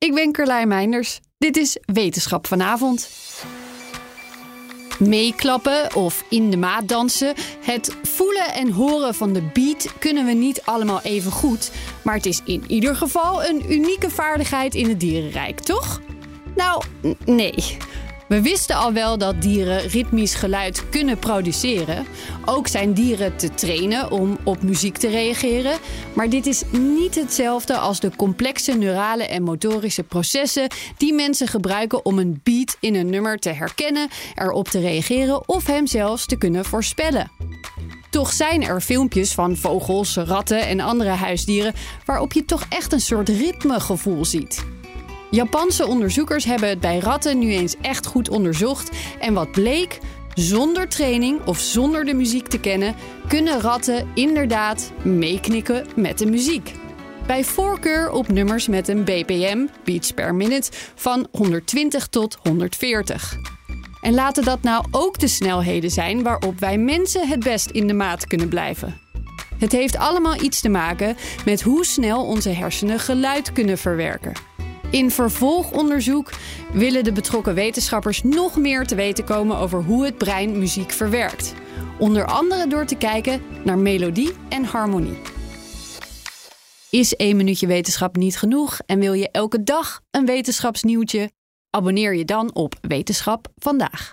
Ik ben Carlijn Meinders. Dit is Wetenschap vanavond. Meeklappen of in de maat dansen. Het voelen en horen van de beat kunnen we niet allemaal even goed. Maar het is in ieder geval een unieke vaardigheid in het dierenrijk, toch? Nou, nee. We wisten al wel dat dieren ritmisch geluid kunnen produceren. Ook zijn dieren te trainen om op muziek te reageren. Maar dit is niet hetzelfde als de complexe neurale en motorische processen die mensen gebruiken om een beat in een nummer te herkennen, erop te reageren of hem zelfs te kunnen voorspellen. Toch zijn er filmpjes van vogels, ratten en andere huisdieren waarop je toch echt een soort ritmegevoel ziet. Japanse onderzoekers hebben het bij ratten nu eens echt goed onderzocht. En wat bleek? Zonder training of zonder de muziek te kennen, kunnen ratten inderdaad meeknikken met de muziek. Bij voorkeur op nummers met een BPM, beats per minute, van 120 tot 140. En laten dat nou ook de snelheden zijn waarop wij mensen het best in de maat kunnen blijven. Het heeft allemaal iets te maken met hoe snel onze hersenen geluid kunnen verwerken. In vervolgonderzoek willen de betrokken wetenschappers nog meer te weten komen over hoe het brein muziek verwerkt. Onder andere door te kijken naar melodie en harmonie. Is één minuutje wetenschap niet genoeg en wil je elke dag een wetenschapsnieuwtje? Abonneer je dan op Wetenschap vandaag.